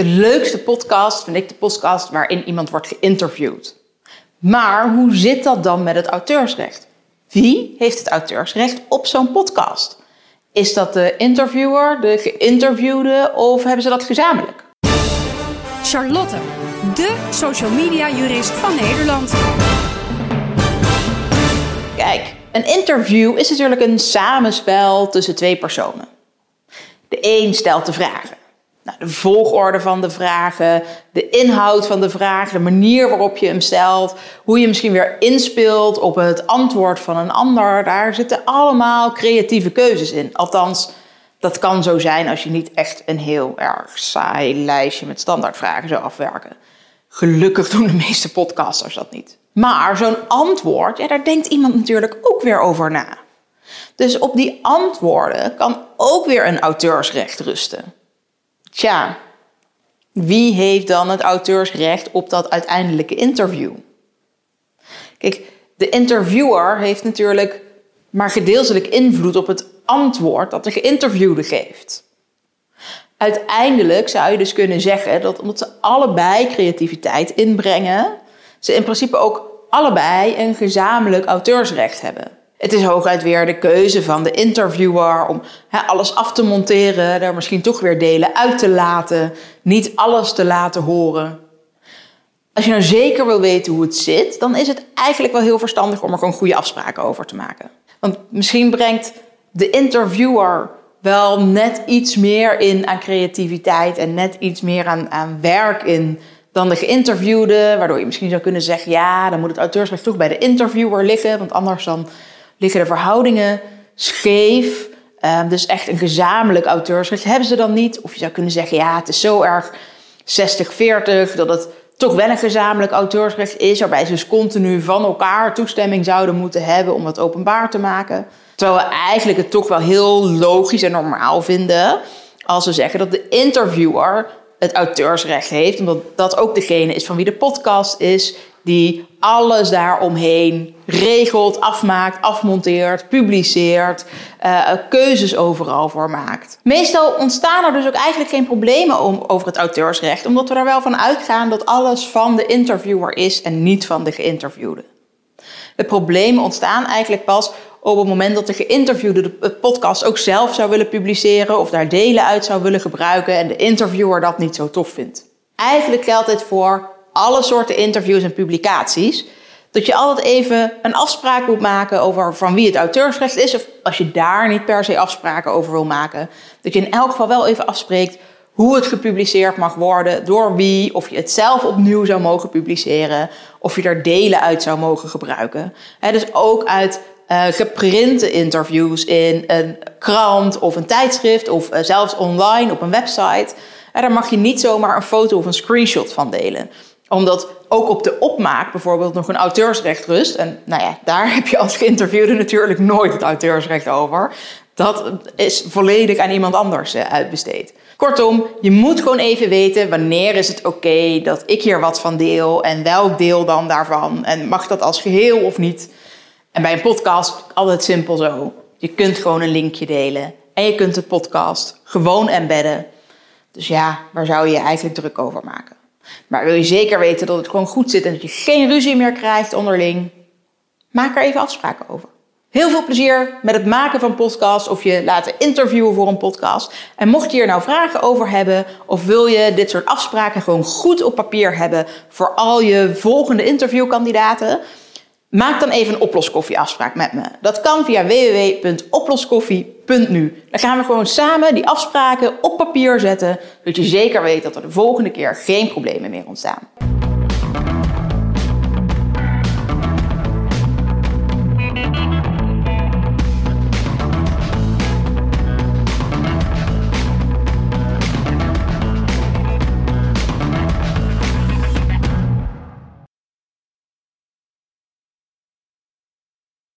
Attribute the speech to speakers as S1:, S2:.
S1: De leukste podcast vind ik de podcast waarin iemand wordt geïnterviewd. Maar hoe zit dat dan met het auteursrecht? Wie heeft het auteursrecht op zo'n podcast? Is dat de interviewer, de geïnterviewde of hebben ze dat gezamenlijk?
S2: Charlotte, de social media jurist van Nederland.
S1: Kijk, een interview is natuurlijk een samenspel tussen twee personen. De een stelt de vragen. Nou, de volgorde van de vragen, de inhoud van de vraag, de manier waarop je hem stelt, hoe je misschien weer inspeelt op het antwoord van een ander, daar zitten allemaal creatieve keuzes in. Althans, dat kan zo zijn als je niet echt een heel erg saai lijstje met standaardvragen zou afwerken. Gelukkig doen de meeste podcasters dat niet. Maar zo'n antwoord, daar denkt iemand natuurlijk ook weer over na. Dus op die antwoorden kan ook weer een auteursrecht rusten. Tja, wie heeft dan het auteursrecht op dat uiteindelijke interview? Kijk, de interviewer heeft natuurlijk maar gedeeltelijk invloed op het antwoord dat de geïnterviewde geeft. Uiteindelijk zou je dus kunnen zeggen dat omdat ze allebei creativiteit inbrengen, ze in principe ook allebei een gezamenlijk auteursrecht hebben. Het is hooguit weer de keuze van de interviewer om alles af te monteren, daar misschien toch weer delen uit te laten, niet alles te laten horen. Als je nou zeker wil weten hoe het zit, dan is het eigenlijk wel heel verstandig om er gewoon goede afspraken over te maken. Want misschien brengt de interviewer wel net iets meer in aan creativiteit en net iets meer aan, aan werk in dan de geïnterviewde, waardoor je misschien zou kunnen zeggen, ja, dan moet het auteursrecht toch bij de interviewer liggen, want anders dan liggen de verhoudingen scheef. Um, dus echt een gezamenlijk auteursrecht hebben ze dan niet. Of je zou kunnen zeggen, ja, het is zo erg 60-40 dat het toch wel een gezamenlijk auteursrecht is, waarbij ze dus continu van elkaar toestemming zouden moeten hebben om het openbaar te maken. Terwijl we eigenlijk het toch wel heel logisch en normaal vinden als we zeggen dat de interviewer het auteursrecht heeft, omdat dat ook degene is van wie de podcast is, die alles daaromheen regelt, afmaakt, afmonteert, publiceert, uh, keuzes overal voor maakt. Meestal ontstaan er dus ook eigenlijk geen problemen om, over het auteursrecht, omdat we er wel van uitgaan dat alles van de interviewer is en niet van de geïnterviewde. De problemen ontstaan eigenlijk pas op het moment dat de geïnterviewde de podcast ook zelf zou willen publiceren of daar delen uit zou willen gebruiken en de interviewer dat niet zo tof vindt. Eigenlijk geldt dit voor alle soorten interviews en publicaties. Dat je altijd even een afspraak moet maken over van wie het auteursrecht is. Of als je daar niet per se afspraken over wil maken. Dat je in elk geval wel even afspreekt hoe het gepubliceerd mag worden, door wie, of je het zelf opnieuw zou mogen publiceren, of je er delen uit zou mogen gebruiken. dus ook uit uh, geprinte interviews in een krant of een tijdschrift of uh, zelfs online op een website. En daar mag je niet zomaar een foto of een screenshot van delen omdat ook op de opmaak bijvoorbeeld nog een auteursrecht rust. En nou ja, daar heb je als geïnterviewde natuurlijk nooit het auteursrecht over. Dat is volledig aan iemand anders eh, uitbesteed. Kortom, je moet gewoon even weten wanneer is het oké dat ik hier wat van deel en welk deel dan daarvan. En mag dat als geheel of niet? En bij een podcast altijd simpel zo. Je kunt gewoon een linkje delen en je kunt de podcast gewoon embedden. Dus ja, waar zou je je eigenlijk druk over maken? Maar wil je zeker weten dat het gewoon goed zit en dat je geen ruzie meer krijgt onderling? Maak er even afspraken over. Heel veel plezier met het maken van podcasts of je laten interviewen voor een podcast. En mocht je hier nou vragen over hebben of wil je dit soort afspraken gewoon goed op papier hebben voor al je volgende interviewkandidaten, Maak dan even een oploskoffieafspraak met me. Dat kan via www.oploskoffie.nu. Dan gaan we gewoon samen die afspraken op papier zetten, zodat je zeker weet dat er de volgende keer geen problemen meer ontstaan.